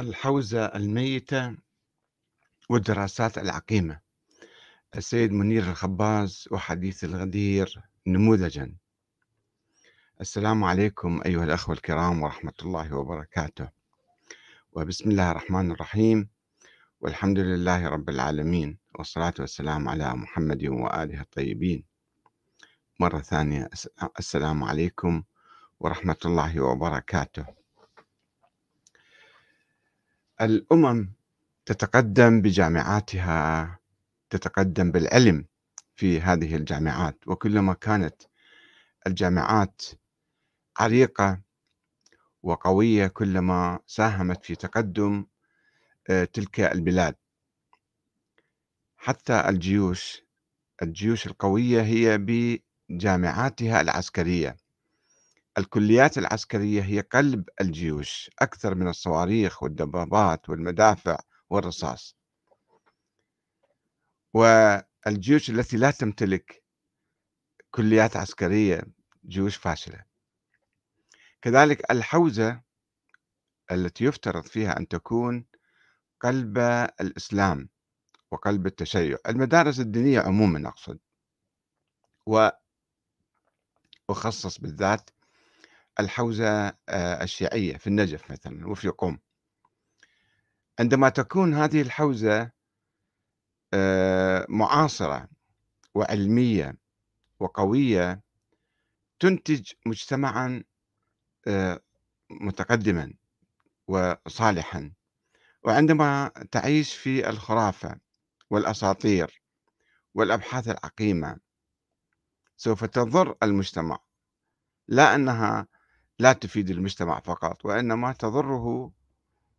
الحوزة الميتة والدراسات العقيمة. السيد منير الخباز وحديث الغدير نموذجا. السلام عليكم أيها الأخوة الكرام ورحمة الله وبركاته. وبسم الله الرحمن الرحيم. والحمد لله رب العالمين. والصلاة والسلام على محمد وآله الطيبين. مرة ثانية السلام عليكم ورحمة الله وبركاته. الأمم تتقدم بجامعاتها تتقدم بالعلم في هذه الجامعات. وكلما كانت الجامعات عريقة وقوية كلما ساهمت في تقدم آه، تلك البلاد. حتى الجيوش الجيوش القوية هي بجامعاتها العسكرية. الكليات العسكرية هي قلب الجيوش أكثر من الصواريخ والدبابات والمدافع والرصاص. والجيوش التي لا تمتلك كليات عسكرية جيوش فاشلة. كذلك الحوزة التي يفترض فيها أن تكون قلب الإسلام وقلب التشيع. المدارس الدينية عموما أقصد. وأخصص بالذات الحوزة آه، الشيعية في النجف مثلا وفي قم. عندما تكون هذه الحوزة آه، معاصرة وعلمية وقوية تنتج مجتمعا آه، متقدما وصالحا. وعندما تعيش في الخرافة والأساطير والأبحاث العقيمة سوف تضر المجتمع. لا أنها لا تفيد المجتمع فقط وإنما تضره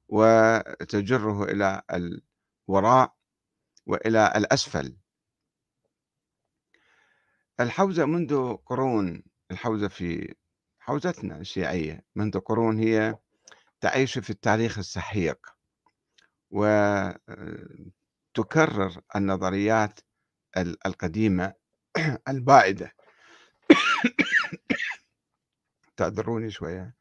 وتجره إلى الوراء وإلى الأسفل. الحوزة منذ قرون الحوزة في حوزتنا الشيعية منذ قرون هي تعيش في التاريخ السحيق وتكرر النظريات القديمة البائدة. تعذروني شوية.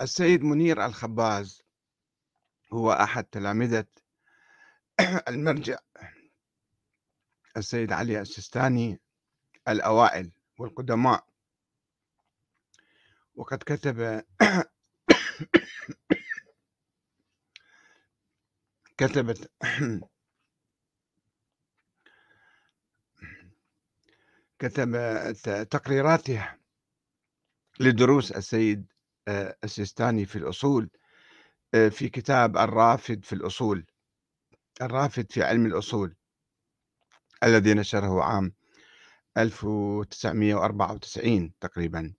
السيد منير الخباز هو أحد تلامذة المرجع. السيد علي السيستاني الأوائل والقدماء. وقد كتب كتبت كتب تقريراته لدروس السيد السيستاني في الأصول آه، في كتاب الرافد في الأصول الرافد في علم الأصول الذي نشره عام 1994 تقريبا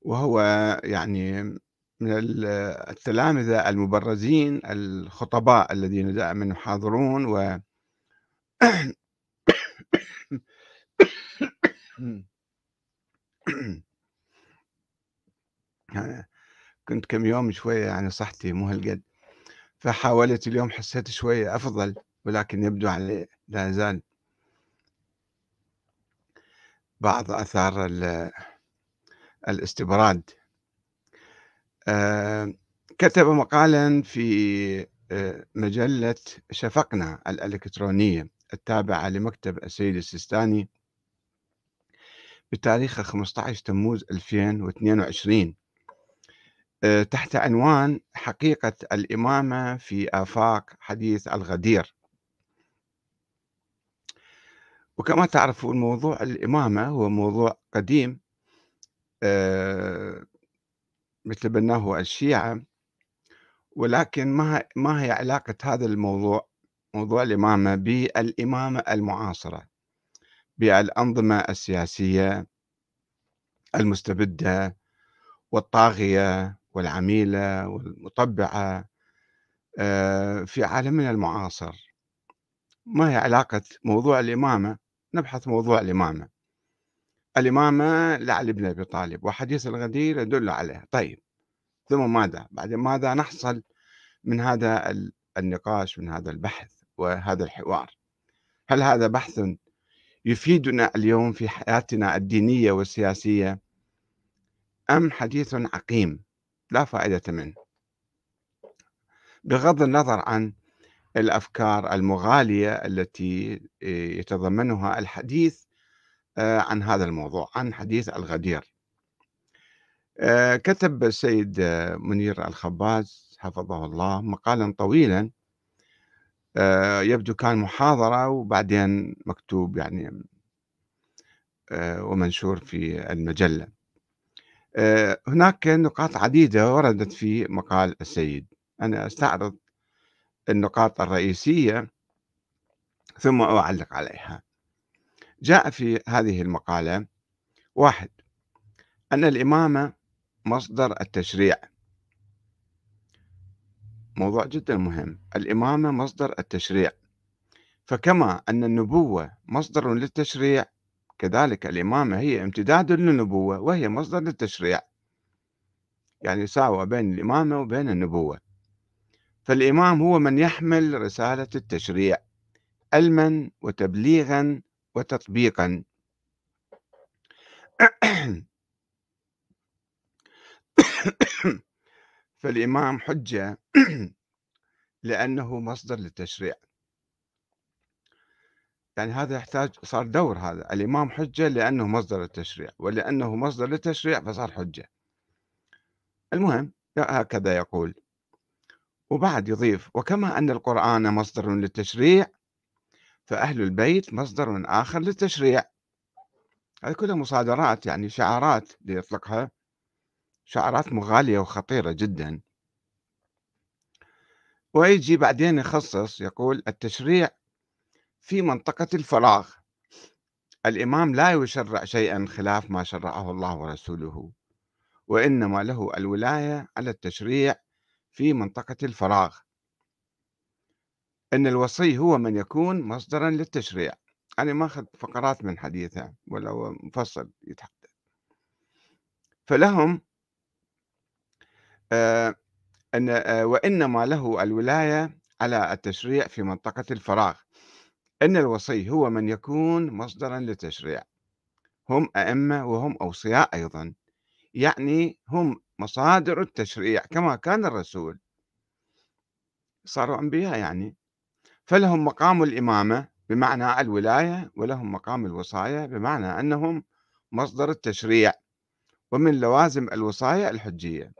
وهو يعني من التلامذة المبرزين الخطباء الذين دائما يحاضرون و كنت كم يوم شوية يعني صحتي مو هالقد فحاولت اليوم حسيت شوية أفضل ولكن يبدو عليه لا زال بعض آثار الاستبراد. آه، كتب مقالا في آه، مجلة شفقنا الإلكترونية التابعة لمكتب السيد السيستاني بتاريخ 15 تموز 2022 آه، تحت عنوان حقيقة الإمامة في آفاق حديث الغدير. وكما تعرفون موضوع الإمامة هو موضوع قديم آه، مثل بناه الشيعة ولكن ما ما هي علاقة هذا الموضوع موضوع الإمامة بالإمامة المعاصرة بالأنظمة السياسية المستبدة والطاغية والعميلة والمطبعة آآ في عالمنا المعاصر ما هي علاقة موضوع الإمامة نبحث موضوع الإمامة. الإمامة لعلي بن أبي طالب وحديث الغدير يدل عليها طيب ثم ماذا؟ بعدين ماذا نحصل من هذا ال النقاش من هذا البحث وهذا الحوار؟ هل هذا بحث يفيدنا اليوم في حياتنا الدينية والسياسية أم حديث عقيم لا فائدة منه. بغض النظر عن الأفكار المغالية التي يتضمنها الحديث آه، عن هذا الموضوع عن حديث الغدير. آه، كتب السيد منير الخباز حفظه الله مقالا طويلا آه، يبدو كان محاضرة وبعدين مكتوب يعني ومنشور في المجلة. هناك نقاط عديدة وردت في مقال السيد. أنا أستعرض النقاط الرئيسية ثم أعلق عليها. جاء في هذه المقالة واحد أن الإمامة مصدر التشريع. موضوع جدا مهم. الإمامة مصدر التشريع. فكما أن النبوة مصدر للتشريع كذلك الإمامة هي امتداد للنبوة وهي مصدر للتشريع. يعني ساوى بين الإمامة وبين النبوة. فالإمام هو من يحمل رسالة التشريع علما وتبليغا وتطبيقا. فالإمام حجة لأنه مصدر للتشريع. يعني هذا يحتاج صار دور هذا. الإمام حجة لأنه مصدر التشريع ولأنه مصدر للتشريع فصار حجة. المهم هكذا يقول. وبعد يضيف وكما أن القرآن مصدر للتشريع فأهل البيت مصدر آخر للتشريع. هذه كلها مصادرات يعني شعارات ليطلقها. شعارات مغالية وخطيرة جدا. ويجي بعدين يخصص يقول التشريع في منطقة الفراغ. الإمام لا يشرع شيئا خلاف ما شرعه الله ورسوله وإنما له الولاية على التشريع في منطقة الفراغ. أن الوصي هو من يكون مصدرا للتشريع. أنا ما أخذ فقرات من حديثه ولا هو مفصل يتحدث. فلهم آه أن آه وإنما له الولاية على التشريع في منطقة الفراغ. أن الوصي هو من يكون مصدرا للتشريع. هم أئمة وهم أوصياء أيضا. يعني هم مصادر التشريع كما كان الرسول. صاروا أنبياء يعني. فلهم مقام الإمامة بمعنى الولاية ولهم مقام الوصاية بمعنى أنهم مصدر التشريع. ومن لوازم الوصاية الحجية.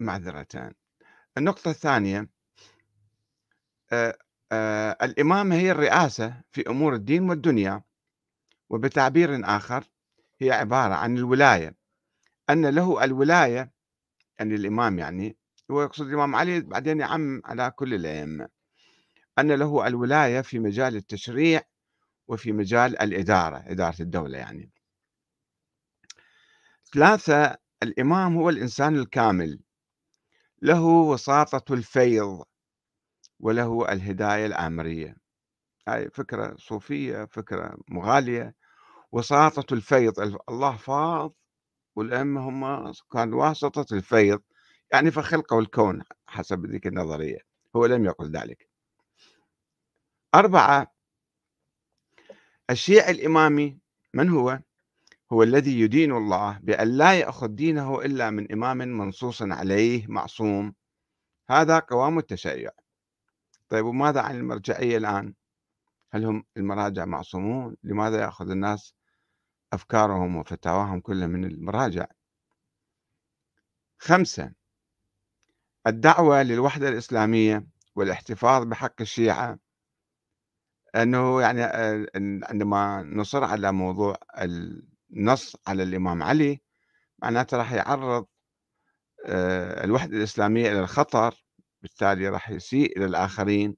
معذرتان. النقطة الثانية آآ آآ الإمامة هي الرئاسة في أمور الدين والدنيا وبتعبير آخر هي عبارة عن الولاية. أن له الولاية يعني الإمام يعني هو يقصد الإمام علي بعدين يعم على كل الأئمة. أن له الولاية في مجال التشريع وفي مجال الإدارة إدارة الدولة يعني. ثلاثة الإمام هو الإنسان الكامل. له وساطة الفيض وله الهداية الآمرية هاي فكرة صوفية فكرة مغالية. وساطة الفيض الله فاض والأئمة هم كان واسطة الفيض. يعني فخلقه الكون حسب ذيك النظرية هو لم يقل ذلك. أربعة الشيع الإمامي من هو؟ هو الذي يدين الله بأن لا يأخذ دينه إلا من إمام منصوص عليه معصوم هذا قوام التشيع طيب وماذا عن المرجعية الآن؟ هل هم المراجع معصومون؟ لماذا يأخذ الناس أفكارهم وفتاواهم كلها من المراجع خمسة الدعوة للوحدة الإسلامية والاحتفاظ بحق الشيعة أنه يعني آه، عندما نصر على موضوع النص على الإمام علي معناته راح يعرض آه، الوحدة الإسلامية إلى الخطر بالتالي راح يسيء إلى الآخرين.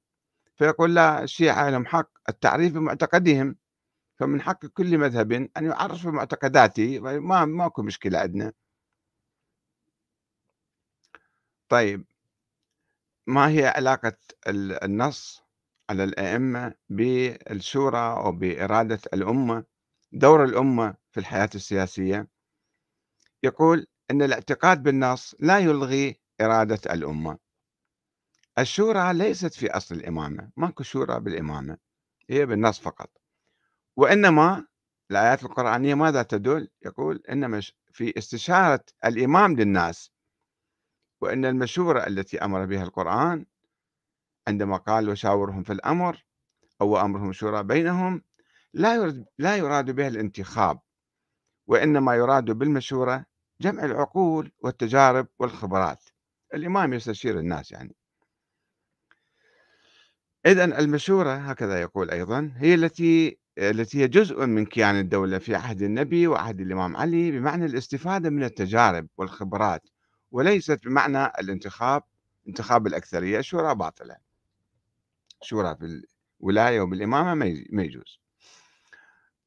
فيقول لا الشيعة لهم حق التعريف بمعتقدهم. فمن حق كل مذهب أن يعرف معتقداته ما ماكو مشكلة عندنا. طيب ما هي علاقة النص على الأئمة بالشورى أو بإرادة الأمة؟ دور الأمة في الحياة السياسية يقول أن الاعتقاد بالنص لا يلغي إرادة الأمة. الشورى ليست في أصل الإمامة ماكو شورى بالإمامة هي بالنص فقط. وإنما الآيات القرآنية ماذا تدل؟ يقول إنما في استشارة الإمام للناس وأن المشورة التي أمر بها القرآن عندما قال وشاورهم في الأمر أو أمرهم شورى بينهم لا يراد, لا يراد بها الانتخاب. وإنما يراد بالمشورة جمع العقول والتجارب والخبرات. الإمام يستشير الناس يعني. إذا المشورة هكذا يقول أيضا هي التي التي هي جزء من كيان الدولة في عهد النبي وعهد الإمام علي بمعنى الاستفادة من التجارب والخبرات وليست بمعنى الانتخاب انتخاب الأكثرية الشورى باطلة. شورى في الولاية وبالإمامة ما يجوز.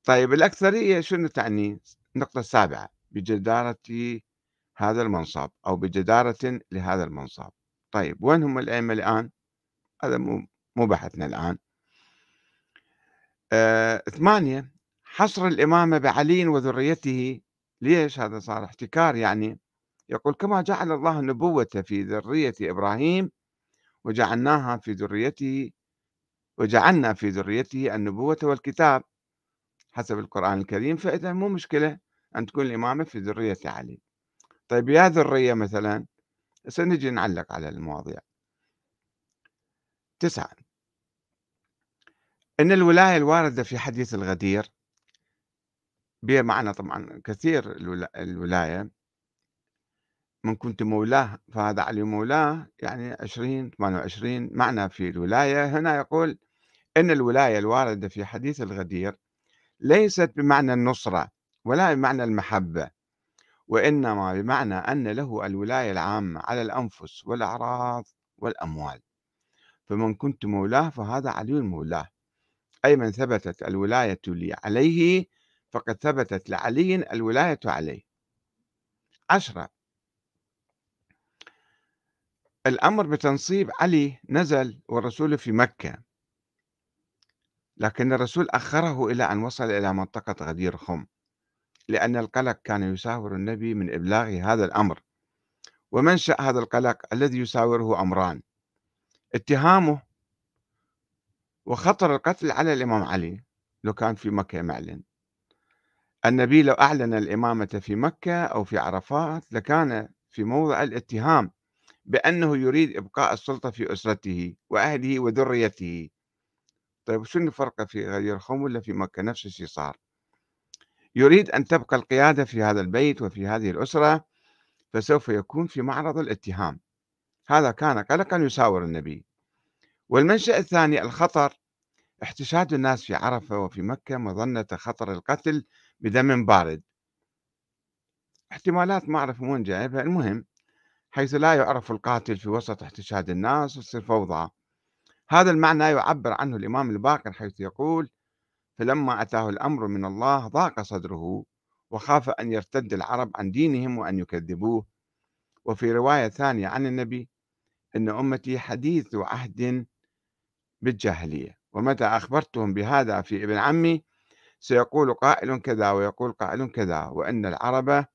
طيب الأكثرية شنو تعني؟ النقطة السابعة بجدارة هذا المنصب أو بجدارة لهذا المنصب. طيب وين هم الأئمة الآن؟ هذا مو بحثنا الآن. آه، ثمانية حصر الإمامة بعلي وذريته. ليش هذا صار احتكار يعني؟ يقول كما جعل الله النبوة في ذرية إبراهيم وجعلناها في ذريته وجعلنا في ذريته النبوة والكتاب. حسب القرآن الكريم فإذا مو مشكلة. أن تكون الإمامة في ذرية علي. طيب يا ذرية مثلا سنجي نعلق على المواضيع. تسعة. إن الولاية الواردة في حديث الغدير بها معنى طبعا كثير الولاية من كنت مولاه فهذا علي مولاه يعني 20 28 معنى في الولاية. هنا يقول إن الولاية الواردة في حديث الغدير ليست بمعنى النصرة. ولا بمعنى المحبة وإنما بمعنى أن له الولاية العامة على الأنفس والأعراض والأموال. فمن كنت مولاه فهذا علي مولاه أي من ثبتت الولاية لي عليه فقد ثبتت لعلي الولاية عليه. عشرة. الأمر بتنصيب علي نزل والرسول في مكة. لكن الرسول أخره إلى أن وصل إلى منطقة غدير خم. لأن القلق كان يساور النبي من إبلاغ هذا الأمر. ومنشأ هذا القلق الذي يساوره أمران اتهامه وخطر القتل على الإمام علي لو كان في مكة معلن النبي لو أعلن الإمامة في مكة أو في عرفات لكان في موضع الاتهام بأنه يريد إبقاء السلطة في أسرته وأهله وذريته. طيب شنو الفرق في غدير خم ولا في مكة؟ نفس الشيء صار. يريد أن تبقى القيادة في هذا البيت وفي هذه الأسرة فسوف يكون في معرض الاتهام. هذا كان قلقا يساور النبي. والمنشأ الثاني الخطر. احتشاد الناس في عرفة وفي مكة مظنة خطر القتل بدم بارد. احتمالات ما أعرف وين جايبها المهم حيث لا يعرف القاتل في وسط احتشاد الناس وتصير فوضى هذا المعنى يعبر عنه الإمام الباقر حيث يقول فلما أتاه الأمر من الله ضاق صدره وخاف أن يرتد العرب عن دينهم وأن يكذبوه. وفي رواية ثانية عن النبي إن أمتي حديث عهد بالجاهلية. ومتى أخبرتهم بهذا في ابن عمي سيقول قائل كذا ويقول قائل كذا وأن العرب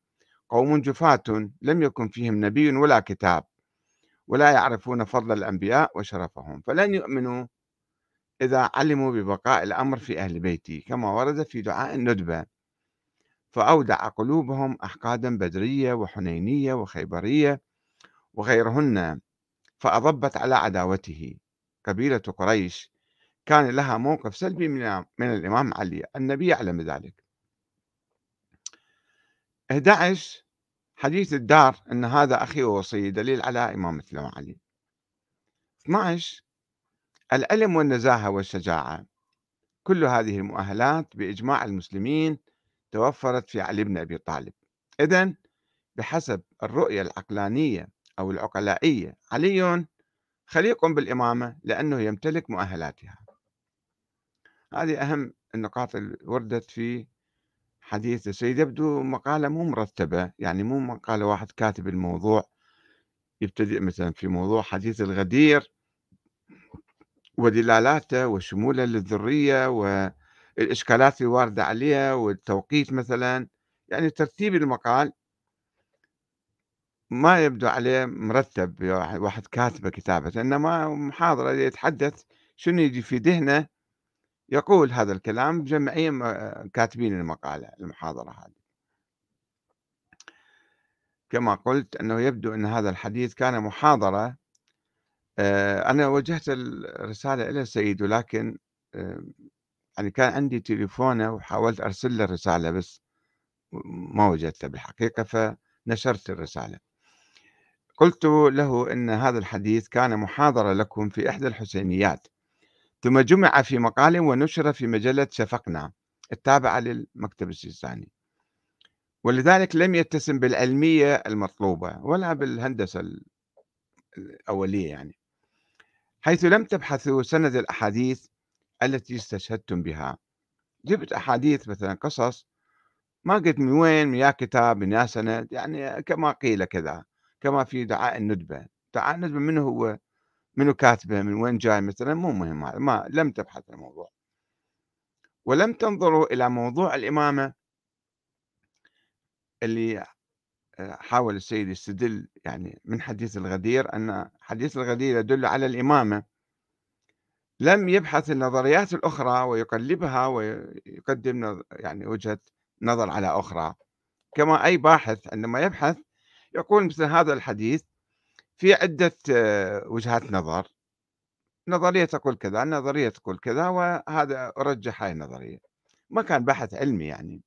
قوم جفاة لم يكن فيهم نبي ولا كتاب ولا يعرفون فضل الأنبياء وشرفهم فلن يؤمنوا إذا علموا ببقاء الأمر في أهل بيتي كما ورد في دعاء الندبة. فأودع قلوبهم أحقادا بدرية وحنينية وخيبرية وغيرهن فأضبت على عداوته. قبيلة قريش كان لها موقف سلبي من, من الإمام علي النبي يعلم ذلك. 11 حديث الدار أن هذا أخي ووصي دليل على إمامة الإمام علي. 12 العلم والنزاهة والشجاعة. كل هذه المؤهلات بإجماع المسلمين توفرت في علي بن أبي طالب. إذن بحسب الرؤية العقلانية أو العقلائية علي خليق بالإمامة لأنه يمتلك مؤهلاتها. هذه أهم النقاط اللي وردت في حديث السيد يبدو مقالة مو مرتبة يعني مو مقالة واحد كاتب الموضوع يبتدئ مثلا في موضوع حديث الغدير ودلالاته وشموله للذرية والإشكالات اللي واردة عليها والتوقيت مثلا. يعني ترتيب المقال ما يبدو عليه مرتب واحد كاتبه كتابة إنما محاضرة يتحدث شنو يجي في ذهنه يقول هذا الكلام جمعية كاتبين المقالة المحاضرة هذه. كما قلت أنه يبدو أن هذا الحديث كان محاضرة آه، أنا وجهت الرسالة إلى السيد ولكن آه، يعني كان عندي تليفونه وحاولت أرسل له رسالة بس ما وجدته بالحقيقة فنشرت الرسالة. قلت له أن هذا الحديث كان محاضرة لكم في إحدى الحسينيات. ثم جمع في مقال ونشر في مجلة شفقنا التابعة للمكتب السيستاني ولذلك لم يتسم بالعلمية المطلوبة ولا بالهندسة الأولية يعني. حيث لم تبحثوا سند الأحاديث التي استشهدتم بها. جبت أحاديث مثلا قصص ما قلت من وين من يا كتاب من يا سند يعني كما قيل كذا كما في دعاء الندبة. دعاء الندبة منه هو؟ منو كاتبه؟ من وين جاي مثلا؟ مو مهم هذا ما لم تبحث الموضوع. ولم تنظروا إلى موضوع الإمامة اللي حاول السيد يستدل يعني من حديث الغدير أن حديث الغدير يدل على الإمامة. لم يبحث النظريات الأخرى ويقلبها ويقدم يعني وجهة نظر على أخرى. كما أي باحث عندما يبحث يقول مثل هذا الحديث في عدة وجهات نظر. نظرية تقول كذا نظرية تقول كذا وهذا أرجح هاي النظرية ما كان بحث علمي يعني.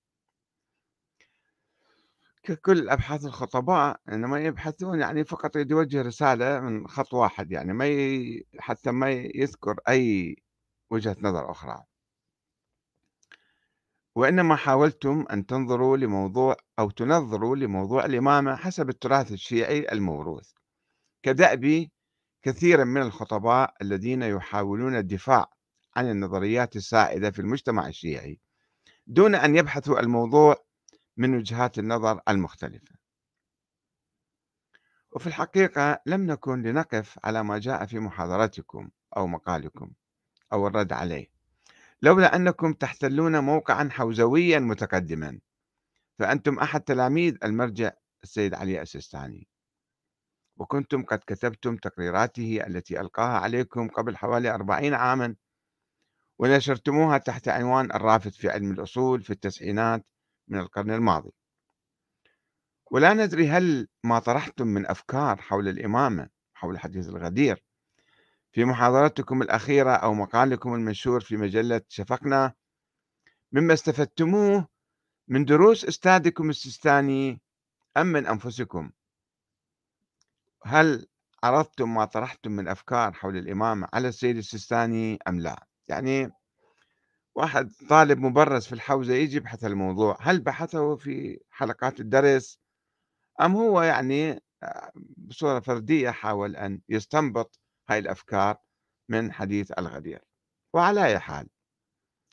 ككل أبحاث الخطباء إنما يبحثون يعني فقط يوجه رسالة من خط واحد يعني ما ي... حتى ما يذكر أي وجهة نظر أخرى. وإنما حاولتم أن تنظروا لموضوع أو تنظروا لموضوع الإمامة حسب التراث الشيعي الموروث. كدأب كثيرا من الخطباء الذين يحاولون الدفاع عن النظريات السائدة في المجتمع الشيعي. دون أن يبحثوا الموضوع من وجهات النظر المختلفة. وفي الحقيقة لم نكن لنقف على ما جاء في محاضرتكم أو مقالكم أو الرد عليه لولا أنكم تحتلون موقعا حوزويا متقدما. فأنتم أحد تلاميذ المرجع السيد علي السيستاني. وكنتم قد كتبتم تقريراته التي ألقاها عليكم قبل حوالي أربعين عاما ونشرتموها تحت عنوان الرافد في علم الأصول في التسعينات من القرن الماضي. ولا ندري هل ما طرحتم من أفكار حول الإمامة حول حديث الغدير في محاضرتكم الأخيرة أو مقالكم المنشور في مجلة شفقنا مما استفدتموه من دروس أستاذكم السيستاني أم من أنفسكم؟ هل عرضتم ما طرحتم من أفكار حول الإمامة على السيد السيستاني أم لا؟ يعني واحد طالب مبرز في الحوزة يجي يبحث الموضوع هل بحثه في حلقات الدرس؟ أم هو يعني آه، بصورة فردية حاول أن يستنبط هاي الأفكار من حديث الغدير. وعلى أي حال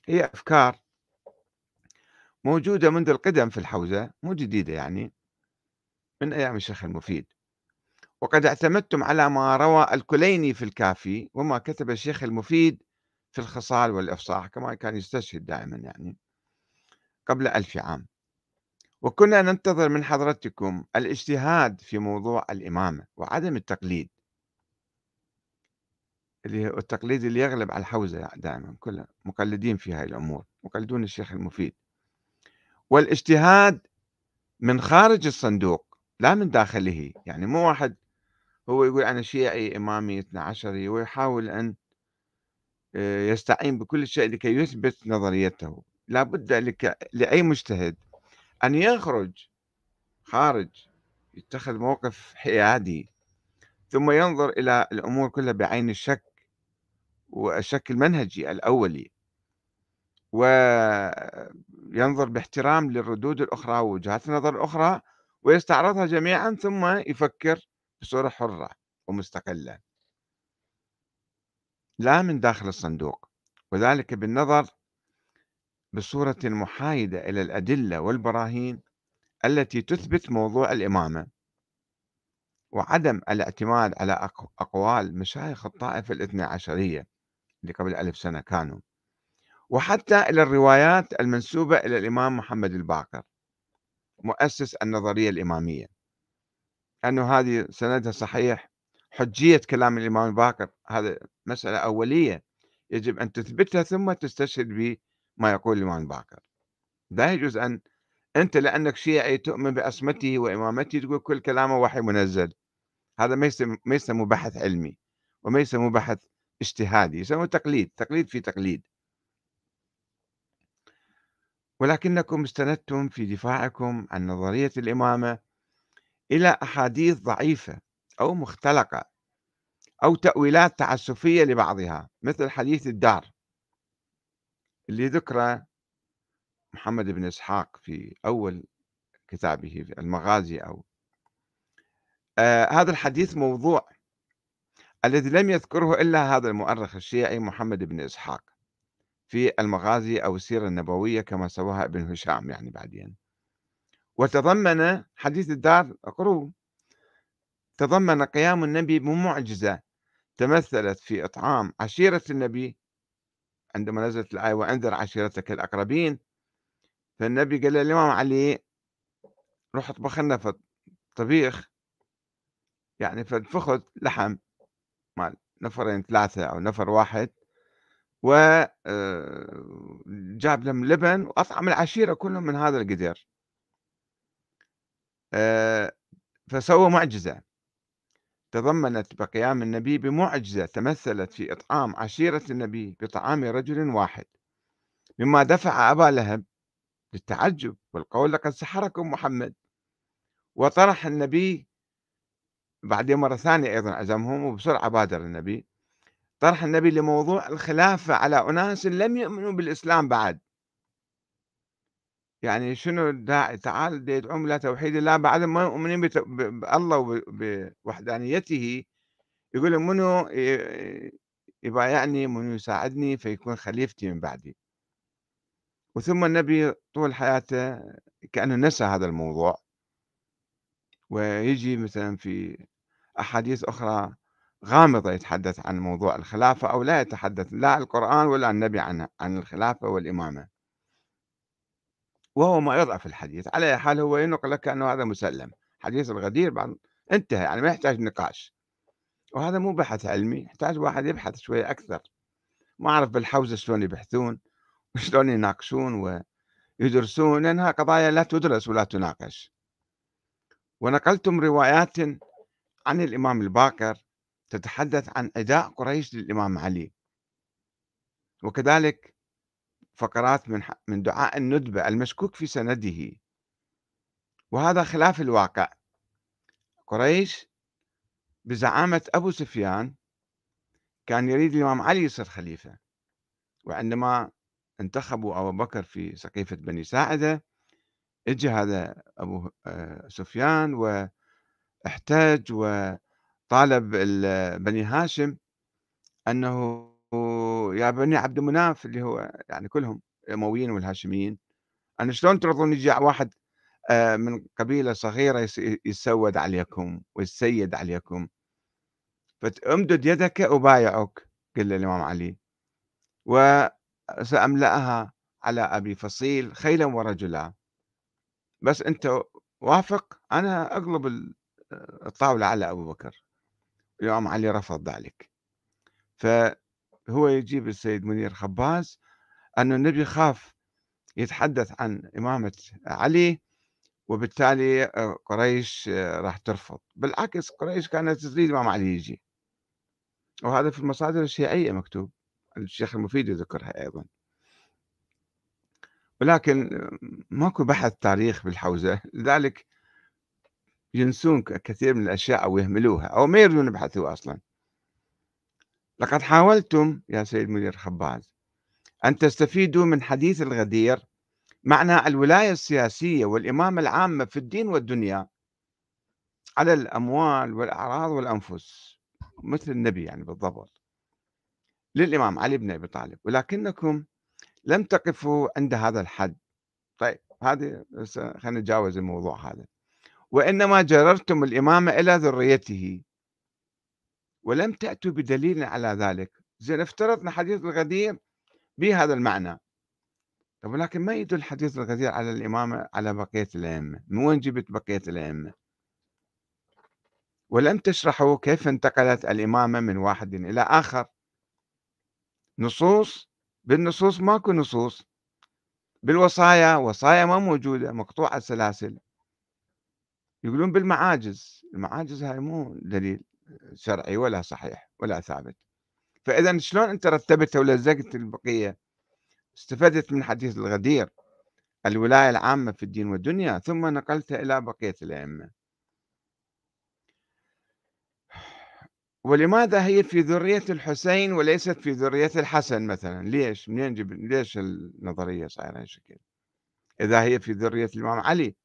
هي أفكار موجودة منذ القدم في الحوزة مو جديدة يعني من أيام الشيخ المفيد. وقد اعتمدتم على ما روى الكليني في الكافي وما كتب الشيخ المفيد في الخصال والإفصاح كما كان يستشهد دائما يعني قبل ألف عام. وكنا ننتظر من حضرتكم الاجتهاد في موضوع الإمامة وعدم التقليد. اللي هو التقليد اللي يغلب على الحوزة دائما كلها مقلدين في هاي الأمور مقلدون الشيخ المفيد. والإجتهاد من خارج الصندوق لا من داخله يعني مو واحد هو يقول أنا شيعي إمامي 12 ويحاول أن آه، يستعين بكل شيء لكي يثبت نظريته. لا بد لك لأي مجتهد أن يخرج خارج يتخذ موقف حيادي ثم ينظر إلى الأمور كلها بعين الشك والشك المنهجي الأولي وينظر باحترام للردود الأخرى ووجهات النظر الأخرى ويستعرضها جميعا ثم يفكر بصورة حرة ومستقلة. لا من داخل الصندوق وذلك بالنظر بصورة محايدة إلى الأدلة والبراهين التي تثبت موضوع الإمامة وعدم الاعتماد على أقوال مشايخ الطائفة الاثنى عشرية اللي قبل ألف سنة كانوا وحتى إلى الروايات المنسوبة إلى الإمام محمد الباقر مؤسس النظرية الإمامية أنه هذه سندها صحيح حجية كلام الإمام الباقر هذا مسألة أولية يجب أن تثبتها ثم تستشهد بما يقول الإمام الباقر لا يجوز أن أنت لأنك شيعي تؤمن بأصمته وإمامته تقول كل كلامه وحي منزل. هذا ما ما بحث علمي وما يسمى بحث اجتهادي يسمى تقليد تقليد في تقليد. ولكنكم استندتم في دفاعكم عن نظرية الإمامة إلى أحاديث ضعيفة أو مختلقة أو تأويلات تعسفية لبعضها مثل حديث الدار. اللي ذكره محمد بن إسحاق في أول كتابه في المغازي أو آه هذا الحديث موضوع الذي لم يذكره إلا هذا المؤرخ الشيعي محمد بن إسحاق في المغازي أو السيرة النبوية كما سواها ابن هشام يعني بعدين. وتضمن حديث الدار اقروا تضمن قيام النبي بمعجزة تمثلت في إطعام عشيرة النبي. عندما نزلت الآية وأنذر عشيرتك الأقربين فالنبي قال للإمام علي روح اطبخ لنا طبيخ يعني فخذ لحم مال نفرين ثلاثة أو نفر واحد وجاب آه، لهم لبن وأطعم العشيرة كلهم من هذا القدر. آه، فسوى معجزة. تضمنت بقيام النبي بمعجزة تمثلت في إطعام عشيرة النبي بطعام رجل واحد. مما دفع أبا لهب للتعجب والقول لقد سحركم محمد. وطرح النبي بعدين مرة ثانية أيضا عزمهم وبسرعة بادر النبي. طرح النبي لموضوع الخلافة على أناس لم يؤمنوا بالإسلام بعد. يعني شنو الداعي تعال يدعوهم إلى توحيد الله بعد ما يؤمنون بالله وبوحدانيته يقول منو يبايعني منو يساعدني فيكون خليفتي من بعدي. وثم النبي طول حياته كأنه نسى هذا الموضوع. ويجي مثلا في أحاديث أخرى غامضة يتحدث عن موضوع الخلافة أو لا يتحدث لا القرآن ولا النبي عن عن الخلافة والإمامة. وهو ما يضعف الحديث على حال هو ينقل لك أنه هذا مسلم حديث الغدير بعد انتهى يعني ما يحتاج نقاش. وهذا مو بحث علمي يحتاج واحد يبحث شوية أكثر. ما أعرف بالحوزة شلون يبحثون وشلون يناقشون ويدرسون لأنها قضايا لا تدرس ولا تناقش. ونقلتم روايات عن الإمام الباقر تتحدث عن أداء قريش للإمام علي. وكذلك فقرات من من دعاء الندبة المشكوك في سنده. وهذا خلاف الواقع. قريش بزعامة أبو سفيان كان يريد الإمام علي يصير خليفة. وعندما انتخبوا أبو بكر في سقيفة بني ساعدة اجى هذا أبو آه، سفيان واحتج وطالب بني هاشم أنه يا بني عبد مناف اللي هو يعني كلهم الأمويين والهاشميين أنا شلون ترضون يجي واحد آه، من قبيلة صغيرة يسود عليكم ويسيد عليكم؟ فامدد يدك أبايعك قال الإمام علي. وسأملأها على أبي فصيل خيلا ورجلا. بس أنت وافق؟ أنا أقلب الطاولة على أبو بكر. الإمام علي رفض ذلك. فهو يجيب السيد منير خباز أن النبي خاف يتحدث عن إمامة علي وبالتالي آه، قريش آه، راح ترفض. بالعكس قريش كانت تريد الإمام علي يجي. وهذا في المصادر الشيعية مكتوب الشيخ المفيد يذكرها أيضا. ولكن آه، ماكو بحث تاريخ بالحوزة. لذلك ينسون كثير من الأشياء أو يهملوها أو ما يريدون يبحثوا أصلا. لقد حاولتم يا سيد مدير خباز أن تستفيدوا من حديث الغدير معنى الولاية السياسية والإمامة العامة في الدين والدنيا على الأموال والأعراض والأنفس مثل النبي يعني بالضبط للإمام علي بن أبي طالب ولكنكم لم تقفوا عند هذا الحد. طيب هذه خلينا نتجاوز الموضوع هذا. وإنما جررتم الإمامة إلى ذريته. ولم تأتوا بدليل على ذلك. زين افترضنا حديث الغدير بهذا المعنى. طب ولكن ما يدل حديث الغدير على الإمامة على بقية الأئمة؟ من وين جبت بقية الأئمة؟ ولم تشرحوا كيف انتقلت الإمامة من واحد إلى آخر؟ نصوص؟ بالنصوص ماكو نصوص. بالوصايا وصايا ما موجودة مقطوعة السلاسل يقولون بالمعاجز. المعاجز هاي مو دليل. شرعي ولا صحيح ولا ثابت. فإذا شلون أنت رتبت ولزقت البقية؟ استفدت من حديث الغدير الولاية العامة في الدين والدنيا ثم نقلتها إلى بقية الأئمة. ولماذا هي في ذرية الحسين وليست في ذرية الحسن مثلا؟ ليش؟ منين جب... ليش النظرية صايرة هالشكل إذا هي في ذرية الإمام علي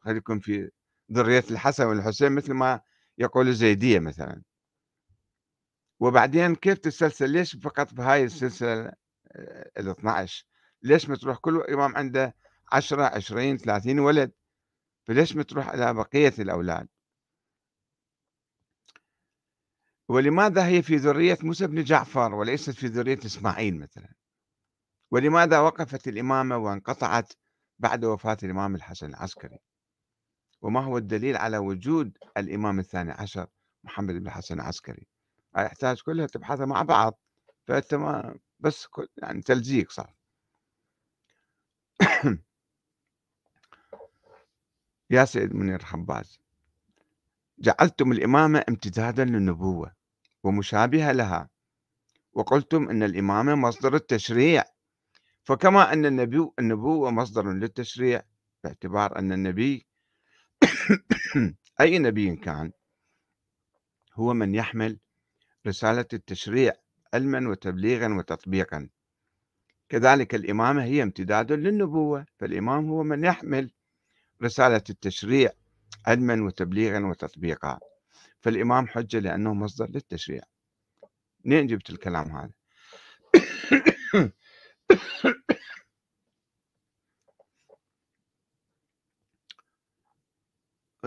خليكم في ذرية الحسن والحسين مثل ما يقول الزيدية مثلا. وبعدين كيف تسلسل؟ ليش فقط بهاي السلسلة ال 12 ليش ما تروح كل إمام عنده 10 20 30 ولد؟ فليش ما تروح إلى بقية الأولاد؟ ولماذا هي في ذرية موسى بن جعفر وليست في ذرية إسماعيل مثلا؟ ولماذا وقفت الإمامة وانقطعت بعد وفاة الإمام الحسن العسكري؟ وما هو الدليل على وجود الإمام الثاني عشر محمد بن الحسن العسكري؟ يحتاج كلها تبحثها مع بعض فأنت ما بس يعني تلزيق صار يا سيد منير خباز جعلتم الإمامة امتدادا للنبوة ومشابهة لها وقلتم أن الإمامة مصدر التشريع فكما أن النبي النبوة مصدر للتشريع باعتبار أن النبي أي نبي كان هو من يحمل رسالة التشريع علما وتبليغا وتطبيقا. كذلك الإمامة هي امتداد للنبوة فالإمام هو من يحمل رسالة التشريع علما وتبليغا وتطبيقا. فالإمام حجة لأنه مصدر للتشريع. منين جبت الكلام هذا؟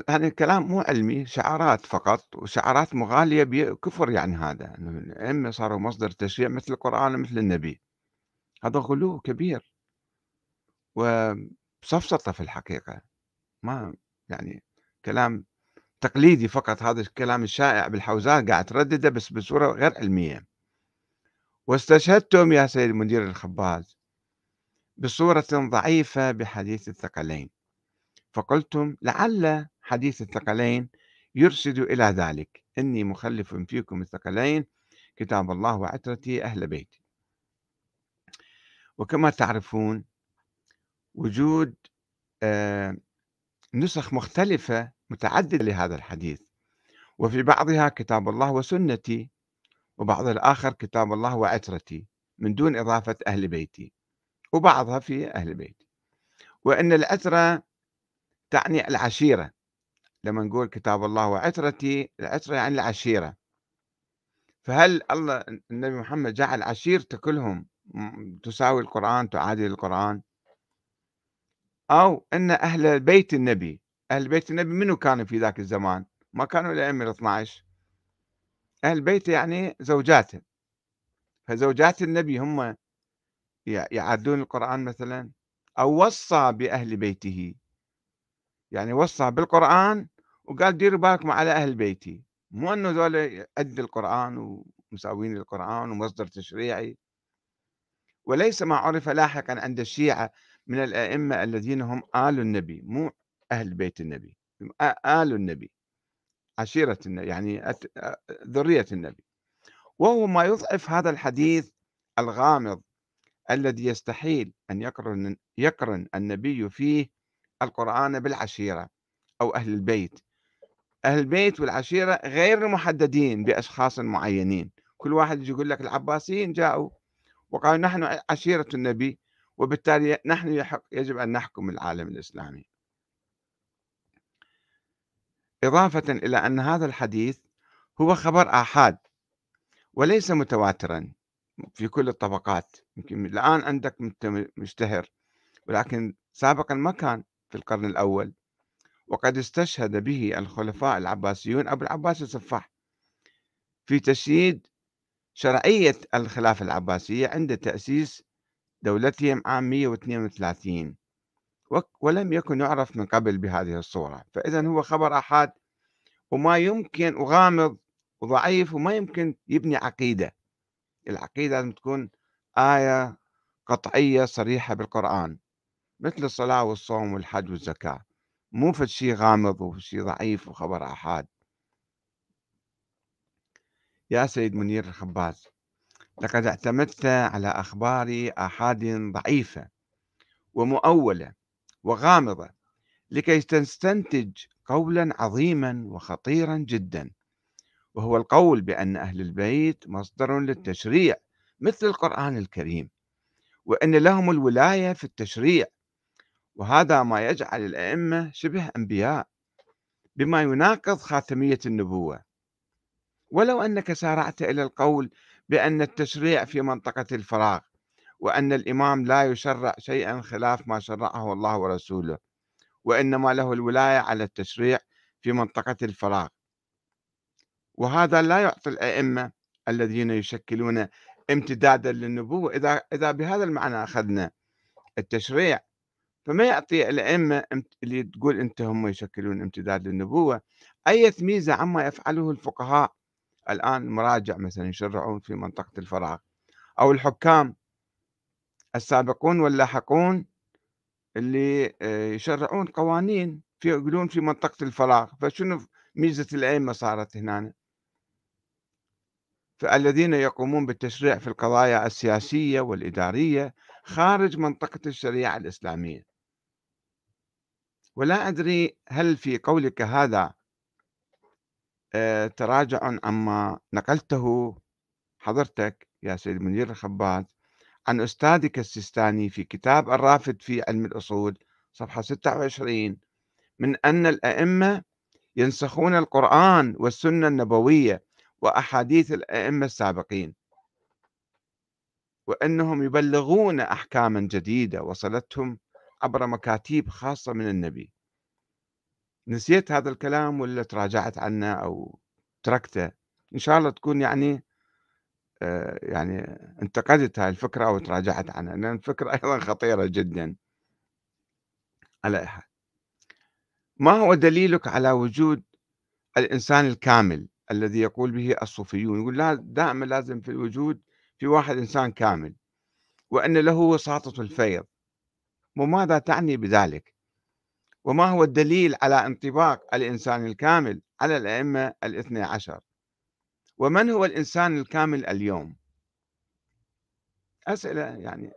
هذا الكلام مو علمي شعارات فقط وشعارات مغالية بكفر يعني هذا أنه الأئمة صاروا مصدر تشريع مثل القرآن ومثل النبي. هذا غلو كبير. وسفسطة في الحقيقة. ما يعني كلام تقليدي فقط هذا الكلام الشائع بالحوزات قاعد تردده بس بصورة غير علمية. واستشهدتم يا سيد مدير الخباز بصورة ضعيفة بحديث الثقلين. فقلتم لعل حديث الثقلين يرشد إلى ذلك. إني مخلف فيكم الثقلين كتاب الله وعترتي أهل بيتي. وكما تعرفون وجود آه، نسخ مختلفة متعددة لهذا الحديث. وفي بعضها كتاب الله وسنتي وبعض الآخر كتاب الله وعترتي من دون إضافة أهل بيتي وبعضها في أهل بيتي. وأن العترة تعني العشيرة لما نقول كتاب الله وعترتي العترة يعني العشيرة. فهل الله النبي محمد جعل عشيرته كلهم تساوي القرآن تعادل القرآن؟ أو أن أهل بيت النبي أهل بيت النبي منو كانوا في ذاك الزمان؟ ما كانوا الأئمة ال 12 أهل بيته يعني زوجاته فزوجات النبي هم يعادلون القرآن مثلا؟ أو وصى بأهل بيته. يعني وصى بالقرآن وقال ديروا بالكم على أهل بيتي. مو أنه ذولا قد القرآن ومساوين للقرآن ومصدر تشريعي. وليس ما عرف لاحقا عند الشيعة من الأئمة الذين هم آل النبي مو أهل بيت النبي آل النبي عشيرة النبي يعني ذرية النبي. وهو ما يضعف هذا الحديث الغامض الذي يستحيل أن يقرن يقرن النبي فيه القرآن بالعشيرة أو أهل البيت. أهل البيت والعشيرة غير محددين بأشخاص معينين. كل واحد يجي يقول لك العباسيين جاءوا وقالوا نحن عشيرة النبي وبالتالي نحن يجب أن نحكم العالم الإسلامي. إضافة إلى أن هذا الحديث هو خبر آحاد وليس متواترا في كل الطبقات. يمكن الآن عندك مشتهر ولكن سابقا ما كان. في القرن الأول وقد استشهد به الخلفاء العباسيون أبو العباس السفاح في تشييد شرعية الخلافة العباسية عند تأسيس دولتهم عام 132 ولم يكن يعرف من قبل بهذه الصورة. فإذا هو خبر أحد وما يمكن وغامض وضعيف وما يمكن يبني عقيدة. العقيدة لازم تكون آية قطعية صريحة بالقرآن. مثل الصلاة والصوم والحج والزكاة. مو في شيء غامض وشيء ضعيف وخبر أحد يا سيد منير الخباز لقد اعتمدت على أخبار آحاد ضعيفة ومؤولة وغامضة لكي تستنتج قولا عظيما وخطيرا جدا. وهو القول بأن أهل البيت مصدر للتشريع مثل القرآن الكريم وأن لهم الولاية في التشريع وهذا ما يجعل الأئمة شبه أنبياء بما يناقض خاتمية النبوة. ولو أنك سارعت إلى القول بأن التشريع في منطقة الفراغ وأن الإمام لا يشرع شيئا خلاف ما شرعه الله ورسوله وإنما له الولاية على التشريع في منطقة الفراغ. وهذا لا يعطي الأئمة الذين يشكلون امتدادا للنبوة إذا إذا بهذا المعنى أخذنا. التشريع فما يعطي الأئمة اللي تقول أنت هم يشكلون امتداد للنبوة أي ميزة عما يفعله الفقهاء؟ الآن مراجع مثلا يشرعون في منطقة الفراغ. أو الحكام. السابقون واللاحقون اللي آه، يشرعون قوانين في يقولون في منطقة الفراغ. فشنو ميزة الأئمة صارت هنا فالذين يقومون بالتشريع في القضايا السياسية والإدارية خارج منطقة الشريعة الإسلامية. ولا أدري هل في قولك هذا آه، تراجع عما نقلته حضرتك يا سيد منير الخباز. عن أستاذك السيستاني في كتاب الرافد في علم الأصول صفحة 26 من أن الأئمة ينسخون القرآن والسنة النبوية وأحاديث الأئمة السابقين وأنهم يبلغون أحكاما جديدة وصلتهم عبر مكاتيب خاصة من النبي. نسيت هذا الكلام ولا تراجعت عنه أو تركته؟ إن شاء الله تكون يعني آه، يعني انتقدت هاي الفكرة أو تراجعت عنها لأن الفكرة أيضا خطيرة جدا. على أحد ما هو دليلك على وجود الإنسان الكامل الذي يقول به الصوفيون؟ يقول لا دائما لازم في الوجود في واحد إنسان كامل وأن له وساطة الفيض. وماذا تعني بذلك؟ وما هو الدليل على انطباق الإنسان الكامل على الأئمة الاثنى عشر؟ ومن هو الإنسان الكامل اليوم؟ أسئلة يعني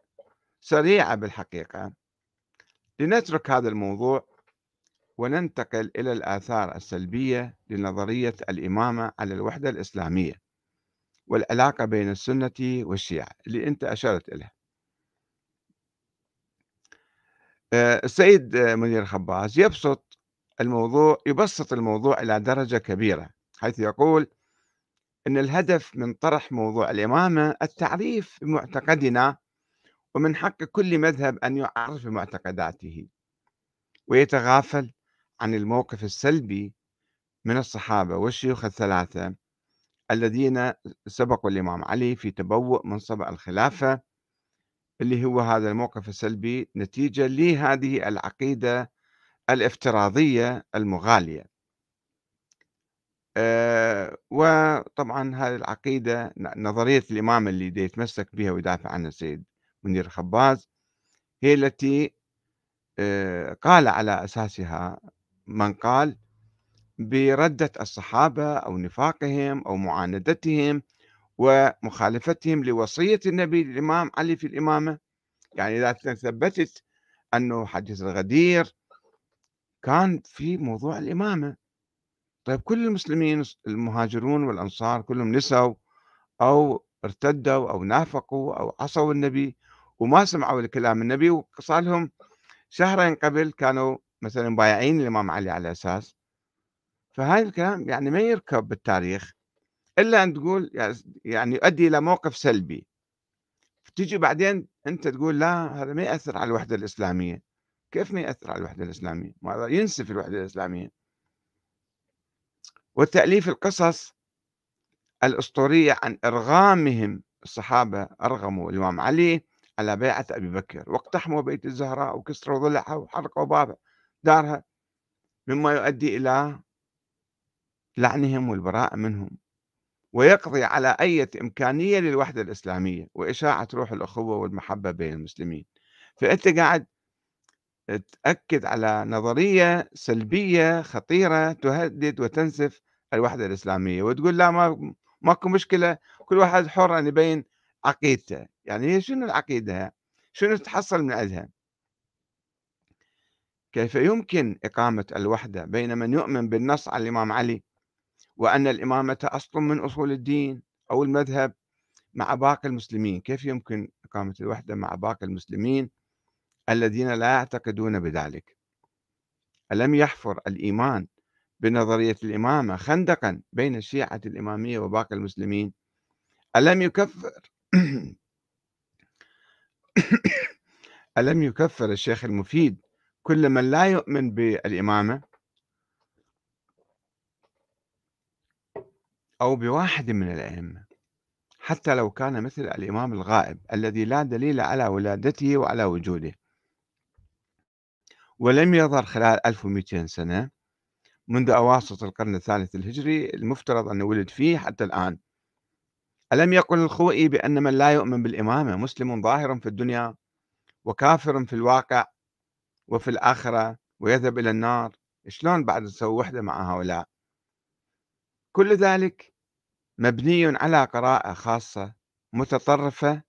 سريعة بالحقيقة. لنترك هذا الموضوع وننتقل إلى الآثار السلبية لنظرية الإمامة على الوحدة الإسلامية والعلاقة بين السنة والشيعة اللي أنت أشرت إليها آه، السيد منير خباز يبسط الموضوع يبسط الموضوع إلى درجة كبيرة حيث يقول أن الهدف من طرح موضوع الإمامة التعريف بمعتقدنا ومن حق كل مذهب أن يعرف بمعتقداته ويتغافل عن الموقف السلبي من الصحابة والشيوخ الثلاثة الذين سبقوا الإمام علي في تبوء منصب الخلافة اللي هو هذا الموقف السلبي نتيجة لهذه العقيدة الافتراضية المغالية. أه وطبعا هذه العقيدة نظرية الإمام اللي يتمسك بها ويدافع عنها السيد منير خباز هي التي أه قال على أساسها من قال بردة الصحابة أو نفاقهم أو معاندتهم ومخالفتهم لوصية النبي الإمام علي في الإمامة. يعني إذا ثبتت أنه حديث الغدير كان في موضوع الإمامة. طيب كل المسلمين المهاجرون والأنصار كلهم نسوا أو ارتدوا أو نافقوا أو عصوا النبي وما سمعوا لكلام النبي. وصار لهم شهرين قبل كانوا مثلا بايعين الإمام علي على أساس. فهذا الكلام يعني ما يركب بالتاريخ. إلا أن تقول يعني يؤدي إلى موقف سلبي تيجي بعدين أنت تقول لا هذا ما يأثّر على الوحدة الإسلامية، كيف ما يأثّر على الوحدة الإسلامية؟ ما ينسف الوحدة الإسلامية. وتأليف القصص الأسطورية عن إرغامهم الصحابة أرغموا الإمام علي على بيعة أبي بكر واقتحموا بيت الزهراء وكسروا ضلعها وحرقوا باب دارها مما يؤدي إلى لعنهم والبراءة منهم ويقضي على أي إمكانية للوحدة الإسلامية وإشاعة روح الأخوة والمحبة بين المسلمين. فأنت قاعد تأكد على نظرية سلبية خطيرة تهدد وتنسف الوحدة الإسلامية وتقول لا ما ماكو مشكلة كل واحد حر أن يبين عقيدته. يعني هي شنو العقيدة؟ شنو تحصل من عندها؟ كيف يمكن إقامة الوحدة بين من يؤمن بالنص على الإمام علي؟ وأن الإمامة أصل من أصول الدين أو المذهب مع باقي المسلمين. كيف يمكن إقامة الوحدة مع باقي المسلمين الذين لا يعتقدون بذلك؟ ألم يحفر الإيمان بنظرية الإمامة خندقا بين الشيعة الإمامية وباقي المسلمين؟ ألم يكفر ألم يكفر الشيخ المفيد كل من لا يؤمن بالإمامة؟ أو بواحد من الأئمة حتى لو كان مثل الإمام الغائب الذي لا دليل على ولادته وعلى وجوده. ولم يظهر خلال 1200 سنة منذ أواسط القرن الثالث الهجري المفترض أنه ولد فيه حتى الآن. ألم يقل الخوئي بأن من لا يؤمن بالإمامة مسلم ظاهر في الدنيا وكافر في الواقع وفي الآخرة ويذهب إلى النار؟ شلون بعد تسوي وحدة مع هؤلاء؟ كل ذلك مبني على قراءة خاصة متطرفة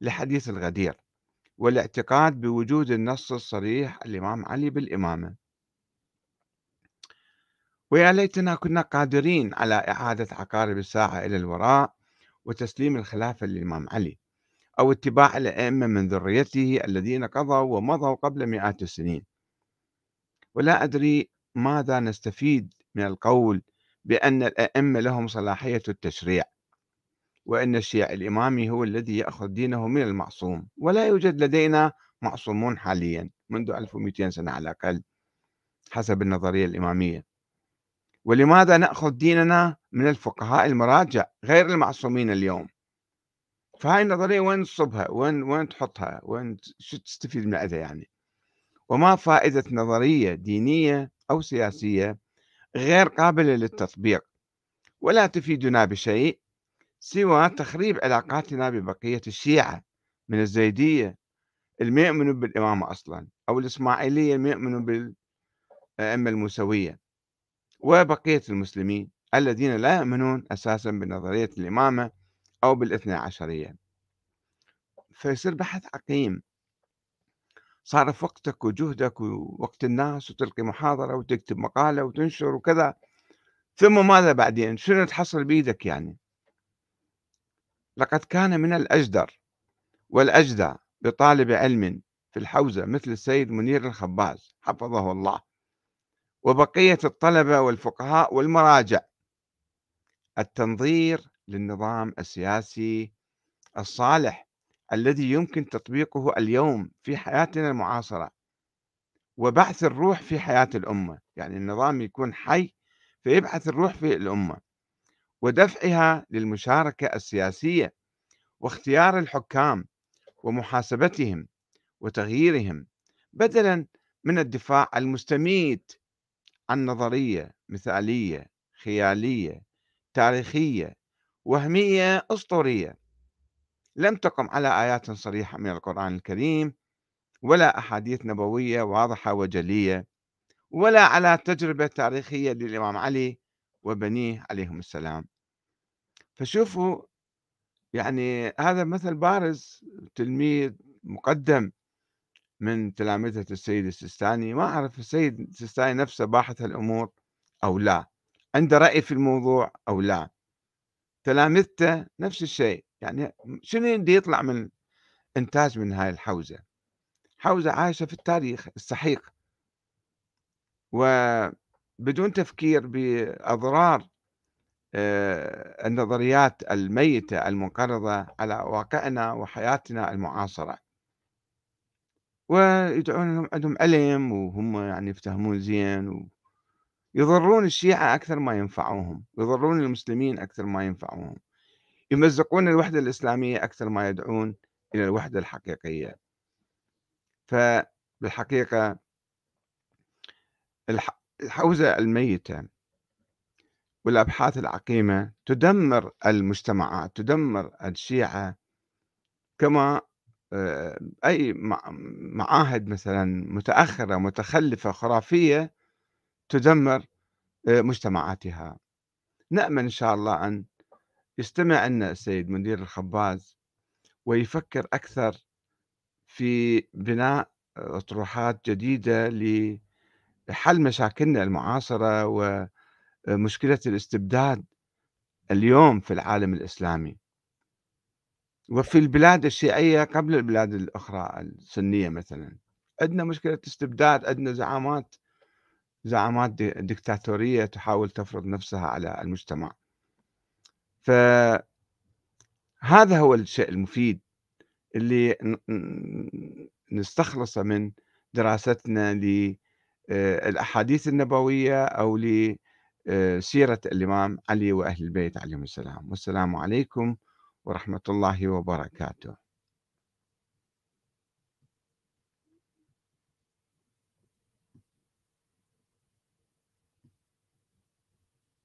لحديث الغدير والاعتقاد بوجود النص الصريح الإمام علي بالإمامة. ويا ليتنا كنا قادرين على إعادة عقارب الساعة إلى الوراء وتسليم الخلافة للإمام علي أو اتباع الأئمة من ذريته الذين قضوا ومضوا قبل مئات السنين. ولا أدري ماذا نستفيد من القول بأن الأئمة لهم صلاحية التشريع وأن الشيعي الإمامي هو الذي يأخذ دينه من المعصوم ولا يوجد لدينا معصومون حاليا منذ 1200 سنة على الأقل حسب النظرية الإمامية. ولماذا نأخذ ديننا من الفقهاء المراجع غير المعصومين اليوم؟ فهاي النظرية وين تصبها؟ وين وين تحطها؟ وين شو تستفيد من عندها يعني؟ وما فائدة نظرية دينية أو سياسية غير قابلة للتطبيق ولا تفيدنا بشيء سوى تخريب علاقاتنا ببقية الشيعة من الزيدية اللي يؤمنوا بالإمامة أصلا أو الإسماعيلية اللي يؤمنوا بالأئمة الموسوية وبقية المسلمين الذين لا يؤمنون أساسا بنظرية الإمامة أو بالإثنى عشرية. فيصير بحث عقيم صارف وقتك وجهدك ووقت الناس وتلقي محاضرة وتكتب مقالة وتنشر وكذا ثم ماذا بعدين؟ شنو تحصل بيدك يعني؟ لقد كان من الأجدر والأجدى بطالب علم في الحوزة مثل السيد منير الخباز حفظه الله وبقية الطلبة والفقهاء والمراجع. التنظير للنظام السياسي الصالح الذي يمكن تطبيقه اليوم في حياتنا المعاصرة وبعث الروح في حياة الأمة. يعني النظام يكون حي فيبعث الروح في الأمة ودفعها للمشاركة السياسية واختيار الحكام ومحاسبتهم وتغييرهم بدلا من الدفاع المستميت عن نظرية مثالية خيالية تاريخية وهمية أسطورية. لم تقم على آيات صريحة من القرآن الكريم ولا أحاديث نبوية واضحة وجلية ولا على تجربة تاريخية للإمام علي وبنيه عليهم السلام. فشوفوا يعني هذا مثل بارز تلميذ مقدم من تلامذة السيد السيستاني. ما أعرف السيد السيستاني نفسه باحث الأمور أو لا. عنده رأي في الموضوع أو لا. تلامذته نفس الشيء. يعني شنو يدي يطلع من إنتاج من هاي الحوزة؟ حوزة عايشة في التاريخ السحيق. وبدون تفكير بأضرار آآ النظريات الميتة المنقرضة على واقعنا وحياتنا المعاصرة. ويدعون إنهم عندهم علم وهم يعني يفتهمون زين ويضرون الشيعة أكثر ما ينفعوهم، يضرون المسلمين أكثر ما ينفعوهم، يمزقون الوحدة الإسلامية أكثر ما يدعون إلى الوحدة الحقيقية. فبالحقيقة الح الحوزة الميتة والأبحاث العقيمة تدمر المجتمعات، تدمر الشيعة كما آآ أي مع معاهد مثلًا متأخرة، متخلفة، خرافية تدمر آآ مجتمعاتها. نأمل إن شاء الله أن يستمع لنا السيد مدير الخباز ويفكر أكثر في بناء أطروحات جديدة لحل مشاكلنا المعاصرة ومشكلة الاستبداد اليوم في العالم الإسلامي. وفي البلاد الشيعية قبل البلاد الأخرى السنية مثلًا، عندنا مشكلة استبداد، عندنا زعامات زعامات د ديكتاتورية تحاول تفرض نفسها على المجتمع. فهذا هو الشيء المفيد اللي نستخلصه من دراستنا للأحاديث النبوية أو لسيرة الإمام علي وأهل البيت عليهم السلام، والسلام عليكم ورحمة الله وبركاته.